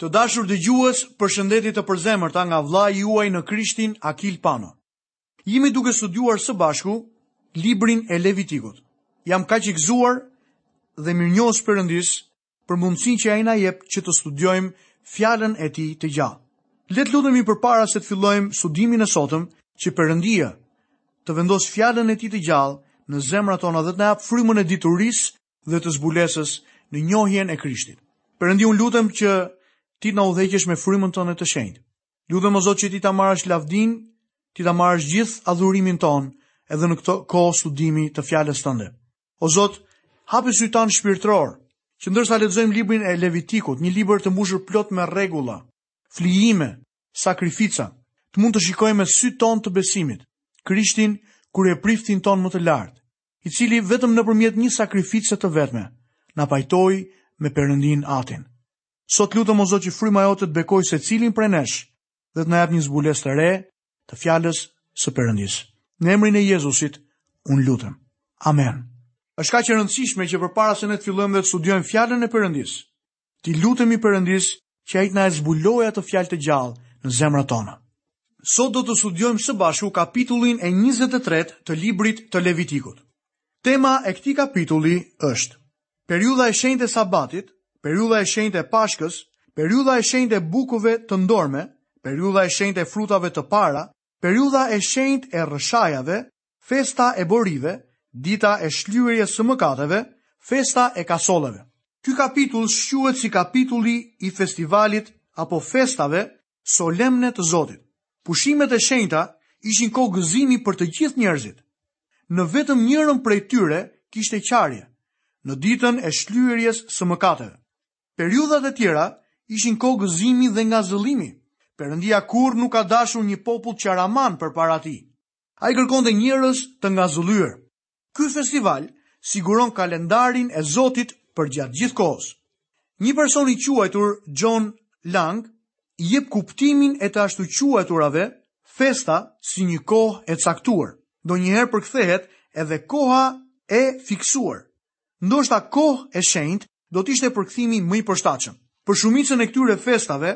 Të dashur dëgjues, përshëndetjet e përzemërta nga vëllai juaj në Krishtin Akil Pano. Jemi duke studiuar së bashku librin e Levitikut. Jam kaq i gëzuar dhe mirënjohës Perëndisë për mundësinë që ai na jep që të studiojmë fjalën e tij të gjallë. Le të lutemi përpara se të fillojmë studimin e sotëm që Perëndia të vendosë fjalën e tij të gjallë në zemrat tona dhe të na japë frymën e diturisë dhe të zbulesës në njohjen e Krishtit. Perëndi unë lutem që ti të na udhëheqësh me frymën tënde të shenjtë. Lutem o Zot që ti ta marrësh lavdinë, ti ta marrësh gjithë adhurimin tonë edhe në këtë kohë studimi të fjalës tënde. O Zot, hapi sytë tanë shpirtërorë, që ndërsa lexojmë librin e Levitikut, një libër të mbushur plot me rregulla, flijime, sakrifica, të mund të shikojmë me sytë tonë të besimit, Krishtin kryepriftin tonë më të lartë, i cili vetëm nëpërmjet një sakrifice të vetme na pajtoi me Perëndinë Atin. Sot lutem o Zot që fryma jote të bekojë secilin prej nesh dhe të na japë një zbulesë të re të fjalës së Perëndisë. Në emrin e Jezusit unë lutem. Amen. Është kaq e rëndësishme që përpara se ne të fillojmë dhe të studiojmë fjalën e Perëndisë, T'i lutemi Perëndisë që ai të na e zbulojë atë fjalë të gjallë në zemrat tona. Sot do të studiojmë së bashku kapitullin e 23 të librit të Levitikut. Tema e këtij kapitulli është periudha e shenjtë e Sabatit, periudha e shenjtë e Pashkës, periudha e shenjtë e bukëve të ndorme, periudha e shenjtë e frutave të para, periudha e shenjtë e rrëshajave, festa e borive, dita e shlyerjes së mëkateve, festa e kasolleve. Ky kapitull shquhet si kapitulli i festivalit apo festave solemne të Zotit. Pushimet e shenjta ishin kohë gëzimi për të gjithë njerëzit. Në vetëm njërën prej tyre kishte qarje, në ditën e shlyerjes së mëkateve. Periudhat e tjera ishin kohë gëzimi dhe ngazëllimi. Perëndia kurrë nuk ka dashur një popull qaraman përpara tij. Ai kërkonte njerëz të ngazëllyer. Ky festival siguron kalendarin e Zotit përgjatë gjithë kohës. Një person i quajtur John Lang i jep kuptimin e të ashtuquajturave festa si një kohë e caktuar. Ndonjëherë përkthehet edhe koha e fiksuar. Ndoshta kohë e shenjtë do të ishte përkthimi më i përshtatshëm. Për shumicën e këtyre festave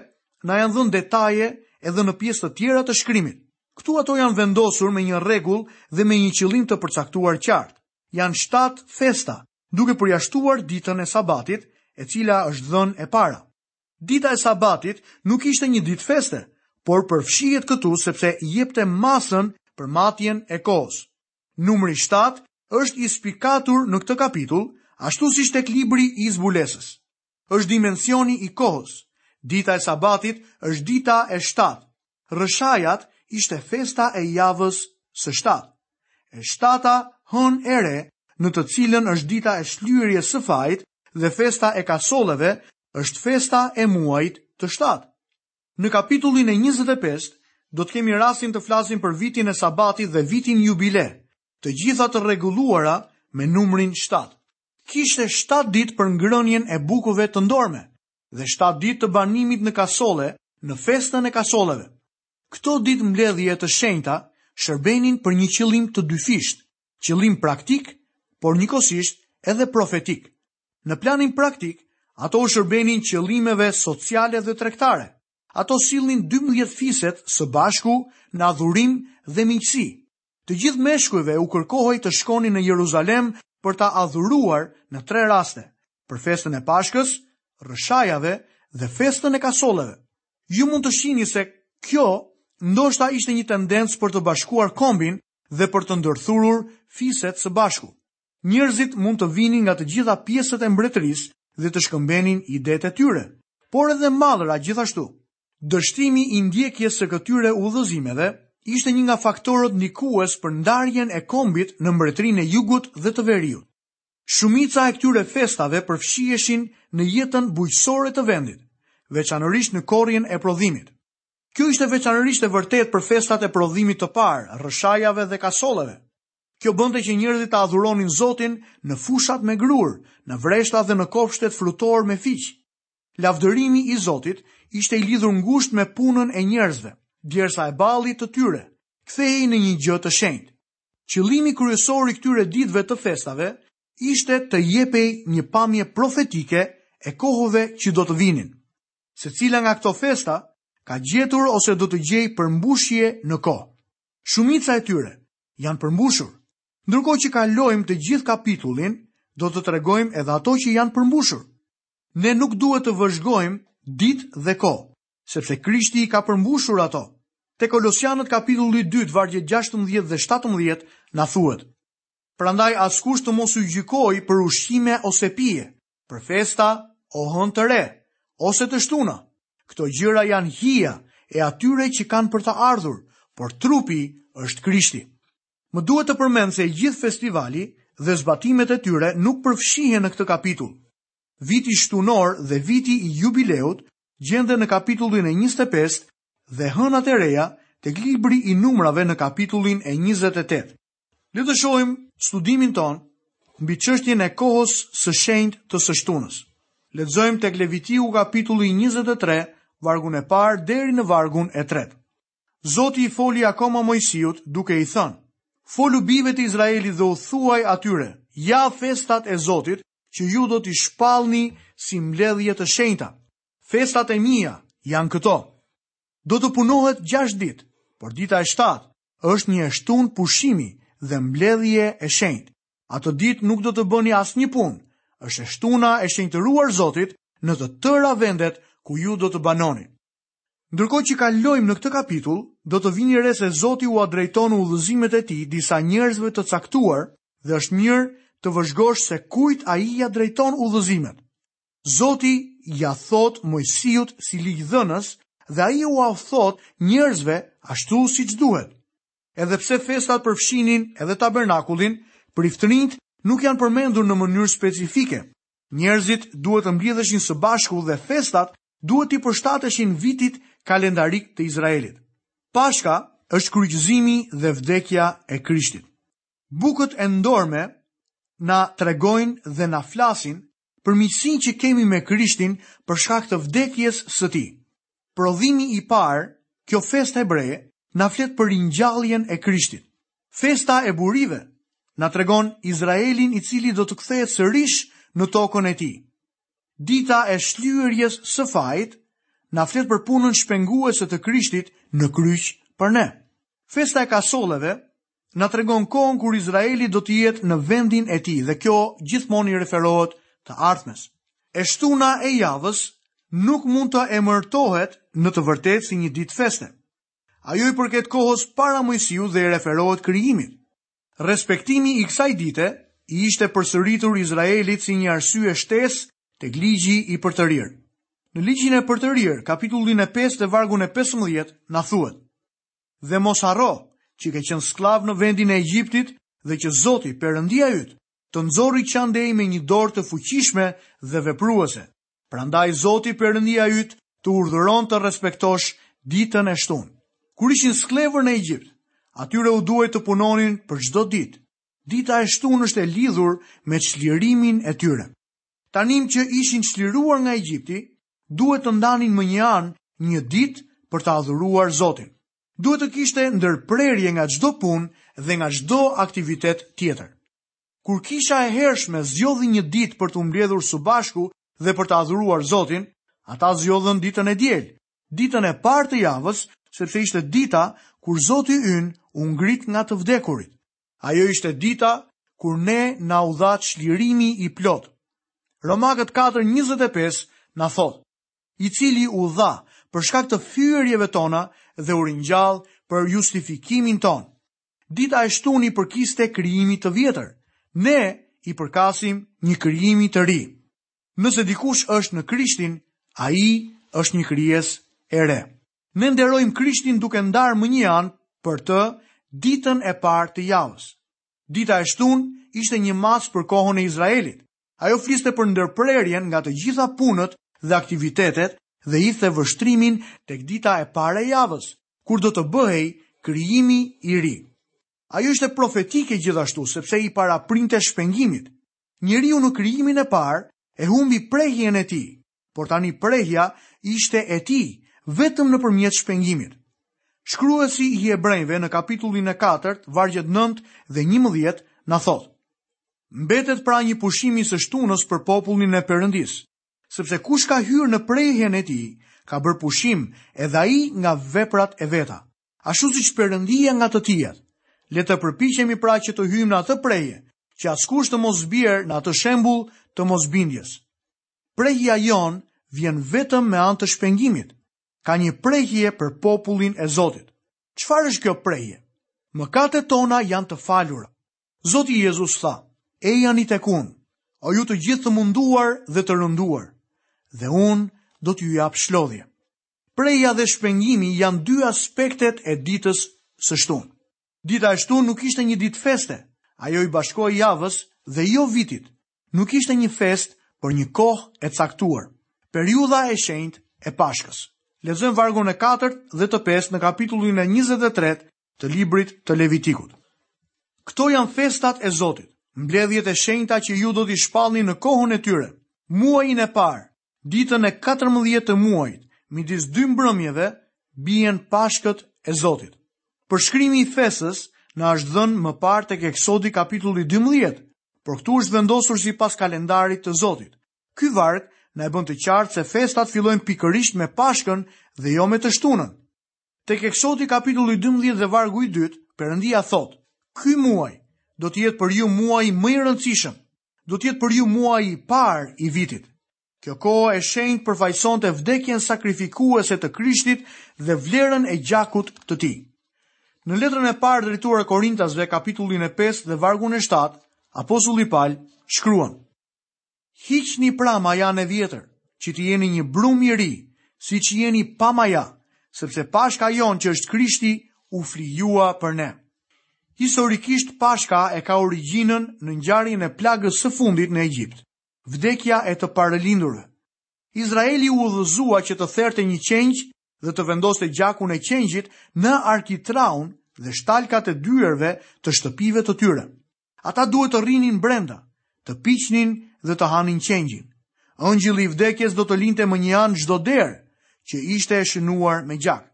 na janë dhënë detaje edhe në pjesë të tjera të shkrimit. Këtu ato janë vendosur me një rregull dhe me një qëllim të përcaktuar qartë. Janë shtatë festa, duke përjashtuar ditën e Sabatit, e cila është dhënë e para. Dita e Sabatit nuk ishte një ditë feste, por përfshihet këtu sepse jepte masën për matjen e kohës. Numri shtatë është i spikatur në këtë kapitull, ashtu siç është tek libri i Zbulesës. Është dimensioni i kohës. Dita e Sabatit është dita e shtatë. Rrëshajat ishte festa e javës së shtatë. E shtata hënë e re, në të cilën është dita e shlyerjes së fajit dhe festa e kasolleve është festa e muajit të shtatë. Në kapitullin e njëzet e pesë do të kemi rastin të flasim për vitin e Sabatit dhe vitin Jubile, të gjitha të rregulluara me numrin shtatë. Kishte shtatë ditë për ngrënien e bukëve të ndorme dhe shtatë ditë të banimit në kasolle në festën e kasolleve. Këto ditë mbledhje të shenjta shërbenin për një qëllim të dyfishtë, qëllim praktik, por njëkohësisht edhe profetik. Në planin praktik, ato u shërbenin qëllimeve sociale dhe tregtare. Ato sillnin dymbëdhjetë fiset së bashku në adhurim dhe miqësi. Të gjithë meshkujve u kërkohej të shkonin në Jeruzalem për të adhuruar në tre raste, për festën e Pashkës, Rrëshajave dhe festën e Kasolleve. Ju mund të shihni se kjo ndoshta ishte një tendencë për të bashkuar kombin dhe për të ndërthurur fiset së bashku. Njerëzit mund të vinin nga të gjitha pjesët e mbretërisë dhe të shkëmbenin idetë e tyre, por edhe mallra gjithashtu. Dështimi i ndjekjes së këtyre udhëzimeve ishte një nga faktorët ndikues për ndarjen e kombit në mbretërinë e jugut dhe të veriut. Shumica e këtyre festave përfshiheshin në jetën bujqësore të vendit, veçanërisht në korrjen e prodhimit. Kjo ishte veçanërisht e vërtetë për festat e prodhimit të parë, rrëshajave dhe kasolleve. Kjo bënte që njerëzit të adhuronin Zotin në fushat me grurë, në vreshta dhe në kopshtet frutorë me fiq. Lavdërimi i Zotit ishte i lidhur ngushtë me punën e njerëzve, djersa e ballit të tyre kthehej në një gjë të shenjtë. Qëllimi kryesor i këtyre ditëve të festave ishte të jepej një pamje profetike e kohëve që do të vinin. Secila nga këto festa ka gjetur ose do të gjejë përmbushje në kohë. Shumica e tyre janë përmbushur. Ndërkohë që kalojmë të gjithë kapitullin, do të tregojmë edhe ato që janë përmbushur. Ne nuk duhet të vëzhgojmë ditë dhe kohë, sepse Krishti i ka përmbushur ato. Te Kolosianët kapitulli 2, vargjet 16 dhe 17 na thuhet: Prandaj askush të mos ju gjykojë për ushqime ose pije, për festa o hënë të re, ose të shtuna. Këto gjëra janë hija e atyre që kanë për të ardhur, por trupi është Krishti. Më duhet të përmend se gjithë festivali dhe zbatimet e tyre nuk përfshihen në këtë kapitull. Viti shtunor dhe viti i jubileut gjenden në kapitullin e 25 dhe hënat e reja tek libri i numrave në kapitullin e 28. Le të shohim studimin tonë mbi çështjen e kohës së shenjtë të së shtunës. Lexojmë tek Levitiku kapitulli 23, vargun e parë deri në vargun e tretë. Zoti i foli akoma Moisiut duke i thënë: Folu bijve të Izraelit dhe u thuaj atyre: Ja festat e Zotit që ju do t'i shpallni si mbledhje të shenjta. Festat e mia janë këto. Do të punohet 6 ditë, por dita e 7 Është një e shtunë pushimi dhe mbledhje e shenjtë. Atë ditë nuk do të bëni asnjë punë. Është e shtuna e shenjtëruar Zotit në të tëra vendet ku ju do të banoni. Ndërkohë që kalojmë në këtë kapitull, do të vini re se Zoti ua drejton udhëzimet e tij disa njerëzve të caktuar dhe është mirë të vëzhgosh se kujt ai ia drejton udhëzimet. Zoti ia thotë Moisiut si ligjdhënës dhe ai ua thotë njerëzve ashtu siç duhet. Edhe pse festat përfshinin edhe tabernakullin, priftërinjtë nuk janë përmendur në mënyrë specifike. Njerëzit duhet të mblidheshin së bashku dhe festat duhet t'i përshtateshin vitit kalendarik të Izraelit. Pashka është kryqëzimi dhe vdekja e Krishtit. Bukët e ndorme na tregojnë dhe na flasin për miqësinë që kemi me Krishtin për shkak të vdekjes së tij. Prodhimi i parë, kjo festë hebreje, na flet për ringjalljen e Krishtit. Festa e borive na tregon Izraelin i cili do të kthehet sërish në tokën e tij. Dita e shlyerjes së fajit na flet për punën shpenguese të Krishtit në kryq për ne. Festa e kasolleve na tregon kohën kur Izraeli do të jetë në vendin e tij dhe kjo gjithmonë i referohet të ardhmes. E shtuna e javës nuk mund të emërtohet në të vërtetë si një ditë feste. Ajo i përket kohës para Moisiut dhe i referohet krijimit. Respektimi i kësaj dite i ishte përsëritur Izraelit si një arsye shtesë tek ligji i përtërirë. Në ligjin e përtërirë, kapitullin e 5 dhe vargun e 15, na thuhet: Dhe mos harro që ke qenë skllav në vendin e Egjiptit dhe që Zoti, Perëndia yt, të nxori që andej me një dorë të fuqishme dhe vepruese. Prandaj Zoti, Perëndia yt, të urdhëron të respektosh ditën e shtunë. Kur ishin skllevër në Egjipt, atyre u duhej të punonin për çdo ditë. Dita e shtunë është e lidhur me çlirimin e tyre. Tanimë që ishin çliruar nga Egjipti, duhet të ndanin më një anë një ditë për të adhuruar Zotin. Duhet të kishte ndërprerje nga çdo punë dhe nga çdo aktivitet tjetër. Kur kisha e hershme zgjodhi një ditë për t'u mbledhur së bashku dhe për të adhuruar Zotin, ata zgjodhën ditën e diel, ditën e parë të javës, sepse ishte dita kur Zoti ynë u ngrit nga të vdekurit. Ajo ishte dita kur ne na u dha çlirimi i plotë. Romakët 4:25 na thotë, i cili u dha për shkak të fyerjeve tona dhe u ringjall për justifikimin tonë. Dita e shtunë i përkiste krijimit të vjetër, ne i përkasim një krijimi të ri. Nëse dikush është në Krishtin, ai është një krijesë e re. Ne nderojmë Krishtin duke ndarë mënjanë për të ditën e parë të javës. Dita e shtunë ishte një masë për kohën e Izraelit. Ajo fliste për ndërprerjen nga të gjitha punët dhe aktivitetet dhe hidhte vështrimin tek dita e parë e javës, kur do të bëhej krijimi i ri. Ajo ishte profetike gjithashtu sepse i paraprinte shpengimit. Njeriu në krijimin e parë e humbi prehjen e tij, por tani prehja ishte e tij vetëm nëpërmjet shpengimit. Shkruesi i Hebrejve në kapitullin e katërt, vargjet nëntë dhe njëmbëdhjetë na thotë: Mbetet pra një pushim i së shtunës për popullin e Perëndisë, sepse kush ka hyrë në prehjen e tij, ka bërë pushim edhe ai nga veprat e veta, ashtu siç Perëndia nga të tijat. Le të përpiqemi pra që të hyjmë në atë prehje, që askush të mos bjerë në atë shembull të mosbindjes. Prehja jonë vjen vetëm me anë të shpengimit. Ka një prehje për popullin e Zotit. Çfarë është kjo prehje? Mëkatet tona janë të falura. Zoti Jezus tha, ejani tek unë, o ju të gjithë të munduar dhe të rënduar, dhe unë do t'ju jap shlodhje. Prehja dhe shpengimi janë dy aspektet e ditës së shtunë. Dita e shtunë nuk ishte një ditë feste, ajo i bashkohej javës dhe jo vitit. Nuk ishte një festë, por një kohë e caktuar, periudha e shenjtë e Pashkës. Lexojmë vargun e katërt dhe të pestë në kapitullin e 23 të librit të Levitikut. Këto janë festat e Zotit, mbledhjet e shenjta që ju do t'i shpallni në kohën e tyre, muajin e parë, Ditën e katërmbëdhjetë të muajit, midis dy mbrëmjeve, bien Pashkët e Zotit. Përshkrimi i festës na është dhënë më parë tek Eksodi kapitulli dymbëdhjetë, por këtu është vendosur sipas kalendarit të Zotit. Ky varg na e bën të qartë se festat fillojnë pikërisht me Pashkën dhe jo me të shtunën. Tek Eksodi kapitulli dymbëdhjetë dhe vargu i dytë, Perëndia thotë, Ky muaj do të jetë për ju muaji më i rëndësishëm. do të jetë për ju muaji i parë i vitit. Kjo kohë e shenjtë përfaqësonte vdekjen sakrifikuese të Krishtit dhe vlerën e gjakut të tij. Në letrën e parë drejtuar Korintasve, kapitullin e 5 dhe vargun e 7, apostulli Pal shkruan: Hiqni pra majan e vjetër, që të jeni një brumë i ri, siç jeni pa maja, sepse Pashka jonë që është Krishti u flijua për ne. Historikisht Pashka e ka origjinën në ngjarjen e plagës së fundit në Egjipt, vdekja e të parëlindurve. Izraeli u udhëzua që të therte një qengj dhe të vendoste gjakun e qengjit në arkitraun dhe shtalkat e dyerve të shtëpive të tyre. Ata duhet të rrinin brenda, të piqnin dhe të hanin qengjin. Engjëlli i vdekjes do të linte mënjanë çdo derë që ishte e shënuar me gjak.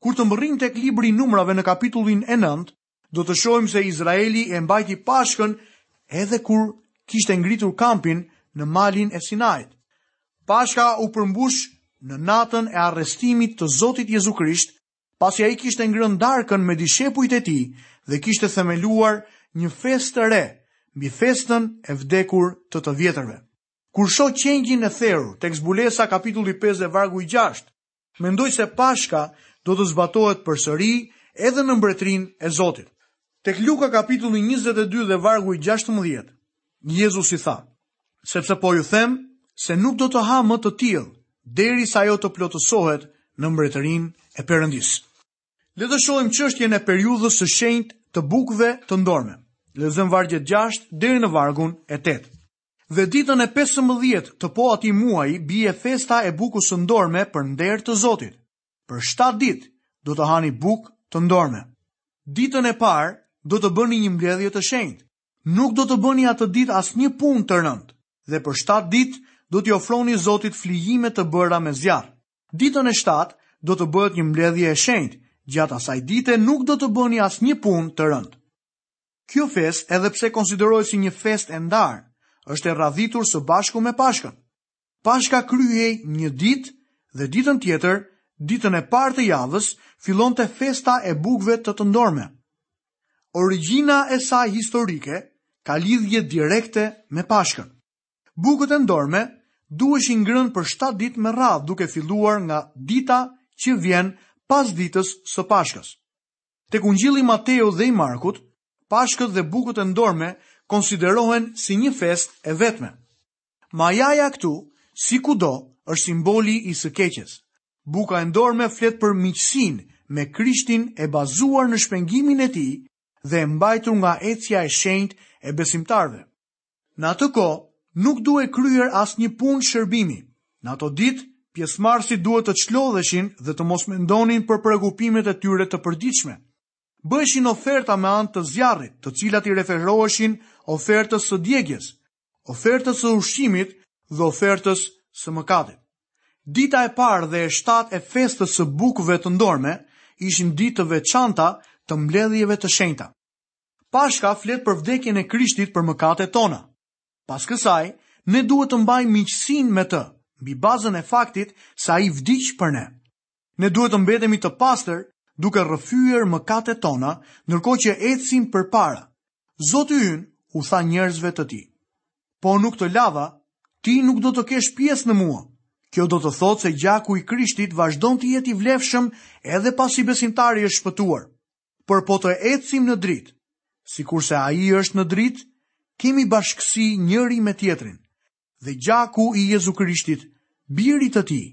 Kur të mbërrijmë tek libri i Numrave në kapitullin e nëntë, do të shohim se Izraeli e mbajti Pashkën edhe kur kishte ngritur kampin në malin e Sinait. Pashka u përmbush në natën e arrestimit të Zotit Jezu Krisht, pasi ai kishte ngrënë darkën me dishepujt e tij dhe kishte themeluar një festë të re, mbi festën e vdekur të të vjetërve. Kur shoh qengjin e therur, tek Zbulesa kapitulli 5 dhe vargu i 6, Mendoj se Pashka do të zbatohet përsëri edhe në mbretërinë e Zotit. Tek Luka kapitulli njëzet e dy dhe vargu i gjashtëmbëdhjetë, Jezusi tha, Sepse po ju them se nuk do të ha më të tillë, derisa ajo të plotësohet në mbretërinë e Perëndisë. Le të shohim çështjen e periudhës së shenjtë të bukëve të ndorme. Lexojmë vargjet gjashtë deri në vargun e tetë. Dhe ditën e pesëmbëdhjetë të po atij muaji bie festa e bukës së ndorme për nder të Zotit. Për shtatë ditë do të hani bukë të ndorme. Ditën e parë do të bëni një mbledhje të shenjtë. Nuk do të bëni atë ditë asnjë punë të rëndë dhe për shtatë ditë do t'i ofroni Zotit flijime të bëra me zjarr. Ditën e shtatë do të bëhet një mbledhje e shenjtë, gjatë asaj dite nuk do të bëni asnjë punë të rëndë. Kjo festë, edhe pse konsiderohet si një festë e ndarë, është e radhitur së bashku me Pashkën. Pashka kryhej një ditë dhe ditën tjetër, ditën e parë të javës, fillonte festa e bukëve të të ndorme. Origjina e saj historike ka lidhje direkte me Pashkën. Bukët e ndorme duheshin ngrënë për 7 ditë me radhë, duke filluar nga dita që vjen pas ditës së Pashkës. Tek Ungjilli i Mateut dhe i Markut, Pashkët dhe bukët e ndorme konsiderohen si një festë e vetme. Majaja këtu, si kudo, është simboli i së keqes. Buka e ndorme flet për miqësinë me Krishtin e bazuar në shpengimin e tij dhe e mbajtur nga ecja e shenjtë e besimtarëve. Në atë kohë, nuk duhej kryer asnjë punë shërbimi. Në ato ditë, pjesëmarrësit duhet të çlodheshin dhe të mos mendonin për preokupimet e tyre të përditshme. Bëheshin oferta me anë të zjarrit, të cilat i referoheshin ofertës së djegies, ofertës së ushqimit dhe ofertës së mëkatit. Dita e parë dhe e shtatë e festës së Bukëve të Ndorme ishin ditë të veçanta të mbledhjeve të shenjta. Pashka flet për vdekjen e Krishtit për mëkatet tona. Pas kësaj, ne duhet të mbajmë miqësinë me të, mbi bazën e faktit se ai vdiq për ne. Ne duhet të mbetemi të pastër duke rrëfyer mëkatet tona, ndërkohë që ecim përpara. Zoti ynë u tha njerëzve të tij, Po nuk të lava, ti nuk do të kesh pjesë në mua. Kjo do të thotë se gjaku i Krishtit vazhdon të jetë i vlefshëm edhe pasi besimtari është shpëtuar. Por po të ecim në dritë, sikurse ai është në dritë, kemi bashkësi njëri me tjetrin. Dhe gjaku i Jezu Krishtit, birit të tij,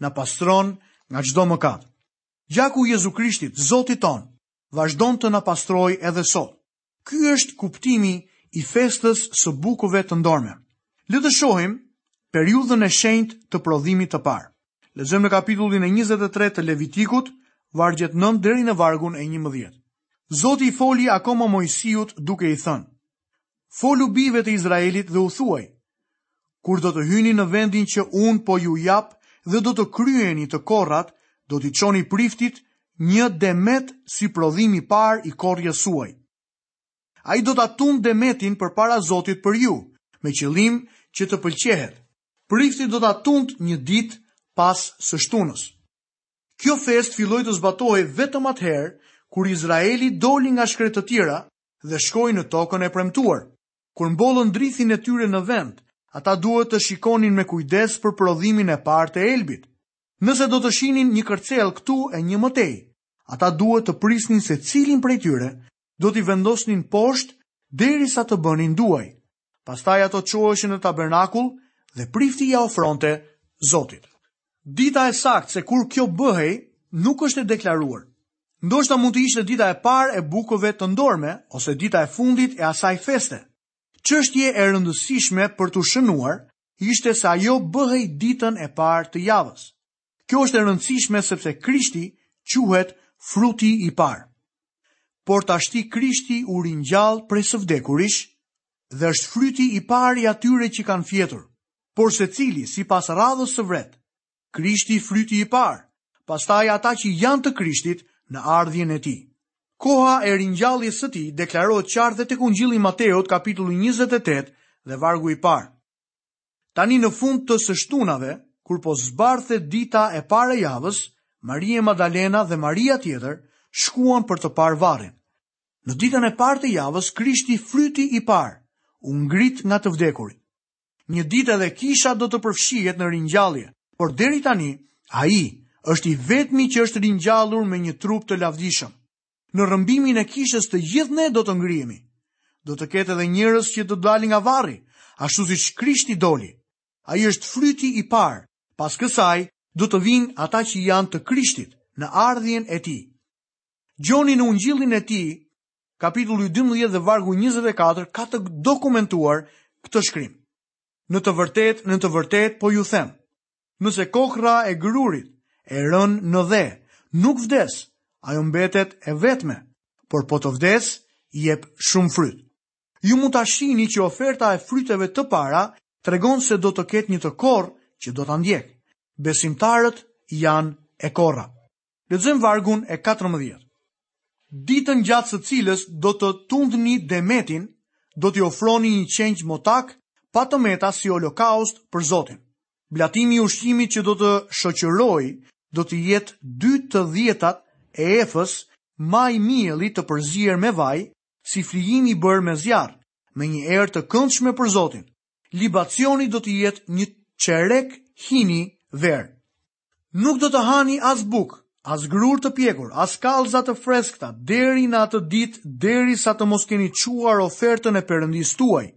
na pastron nga çdo mëkat. Gjaku i Jezu Krishtit, Zotit tonë, vazhdon të na pastrojë edhe sot. Ky është kuptimi i festës së bukëve të ndorme. Le të shohim periudhën e shenjtë të prodhimit të parë. Lexojmë në kapitullin e 23 të Levitikut, vargjet 9 deri në vargun e 11. Zoti i foli akoma Moisiut duke i thënë: Folu bijve të Izraelit dhe u thuaj: Kur do të hyni në vendin që unë po ju jap dhe do të kryeni të korrat, do t'i çoni priftit një demet si prodhim i parë i korrjes suaj. Ai do ta tundë demetin përpara Zotit për ju, me qëllim që të pëlqehet. Prifti do ta tundë një ditë pas së shtunës. Kjo festë filloi të zbatohej vetëm atëherë kur Izraeli doli nga shkretëtira dhe shkoi në Tokën e Premtuar. Kur mbollën drithin e tyre në vend, ata duhet të shikonin me kujdes për prodhimin e parë të elbit. Nëse do të shihnin një kërcell këtu e një më tej, ata duhet të prisnin secilin prej tyre do t'i vendosnin poshtë derisa të bënin duaj. Pastaj ato çoheshin në tabernakull dhe prifti ia ofronte Zotit. Dita e saktë se kur kjo bëhej nuk është e deklaruar. Ndoshta mund të ishte dita e parë e bukëve të ndorme ose dita e fundit e asaj feste. Çështje e rëndësishme për t'u shënuar ishte se ajo bëhej ditën e parë të javës. Kjo është e rëndësishme sepse Krishti quhet fruti i parë. Por tashti Krishti u ringjall prej së vdekurish dhe është fryti i parë i atyre që kanë fjetur. por secili sipas radhës së vet. Krishti fryti i parë, pastaj ata që janë të Krishtit në ardhjen e tij. Koha e ringjalljes së tij deklarohet qartë dhe tek Ungjilli i Mateut kapitulli njëzet e tetë dhe vargu i parë. Tani në fund të së shtunave, kur po zbardhte dita e parë e javës, Maria Magdalena dhe Maria tjetër shkuan për të parë varrin. Në ditën e parë të javës Krishti fryti i parë u ngrit nga të vdekurit. Një ditë edhe kisha do të përfshihet në ringjallje, por deri tani ai është i vetmi që është ringjallur me një trup të lavdishëm. Në rrëmbimin e kishës të gjithë ne do të ngrihemi. Do të ketë edhe njerëz që do të dalin nga varri, ashtu siç Krishti doli. Ai është fryti i parë, pas kësaj do të vijnë ata që janë të Krishtit në ardhjen e tij. Gjoni në ungjillin e tij kapitulli 12 dhe vargu 24 ka të dokumentuar këtë shkrim. Në të vërtetë, në të vërtetë, po ju them, nëse kokrra e grurit e rënë në dhe, nuk vdes, ajo mbetet e vetme, por po të vdes, jep shumë fryt. Ju mund ta shihni që oferta e fryteve të para tregon se do të ketë një të korë që do ta ndjekë. Besimtarët janë e korra. Lexojmë vargun e 14. Ditën gjatë së cilës do të tundni demetin, do t'i ofroni një qengj motak pa të meta si holokaust për Zotin. Blatimi i ushqimit që do ta shoqërojë do të jetë dy të dhjetat e efës majë mielli të përzier me vaj, si flijim i bërë me zjarr, me një erë të këndshme për Zotin. Libacioni do të jetë një çerek hini verë. Nuk do të hani as bukë, as grurë të pjekur, as kallëza të freskëta, deri në atë ditë, derisa të mos keni çuar ofertën e Perëndisë tuaj.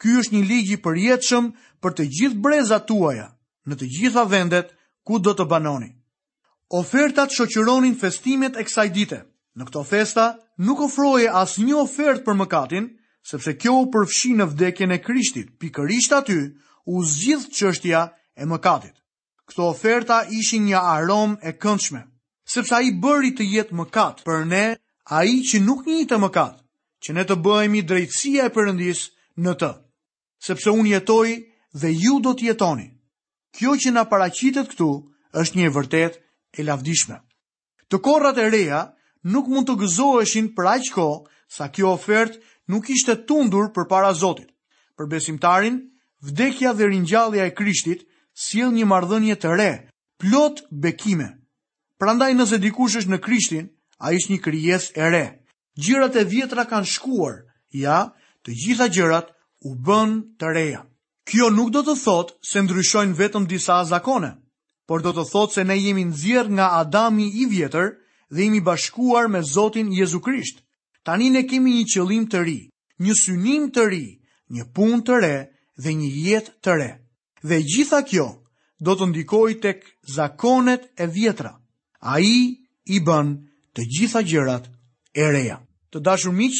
Ky është një ligj i përjetshëm për të gjithë brezat tuaja, në të gjitha vendet ku do të banoni. Ofertat shoqëronin festimet e kësaj dite. Në këto festa nuk ofrohej asnjë ofertë për mëkatin, sepse kjo u përfshi në vdekjen e Krishtit, pikërisht aty u zgjidh çështja e mëkatit. Këto oferta ishin një aromë e këndshme, sepse ai bëri të jetë mëkat për ne, ai që nuk njihte mëkat, që ne të bëhemi drejtësia e Perëndisë në të, sepse unë jetoj dhe ju do të jetoni. Kjo që na paraqitet këtu është një e vërtetë e lavdishme. Të korrat e reja nuk mund të gëzoheshin për aq kohë sa kjo ofertë nuk ishte tundur përpara Zotit. Për besimtarin, vdekja dhe ringjallja e Krishtit sjell një marrëdhënie të re, plot bekime. Prandaj nëse dikush është në Krishtin, ai është një krijesë e re. Gjërat e vjetra kanë shkuar, ja, të gjitha gjërat u bënë të reja. Kjo nuk do të thotë se ndryshojnë vetëm disa zakone, por do të thotë se ne jemi nxjerrë nga Adami i vjetër dhe jemi bashkuar me Zotin Jezu Krisht. Tani ne kemi një qëllim të ri, një synim të ri, një punë të re dhe një jetë të re. Dhe e gjitha kjo do të ndikojë tek zakonet e vjetra. Ai i bën të gjitha gjërat e reja. Të dashur miq,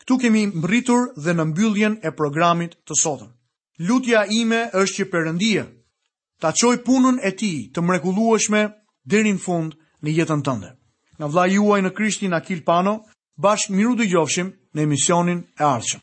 këtu kemi mbërritur dhe në mbylljen e programit të sotëm. Lutja ime është që Perëndia ta çojë punën e tij të mrekullueshme deri në fund në jetën tënde. Nga vëllai juaj në Krishtin Akil Pano, bashkë mirudëgjofshim në emisionin e ardhshëm.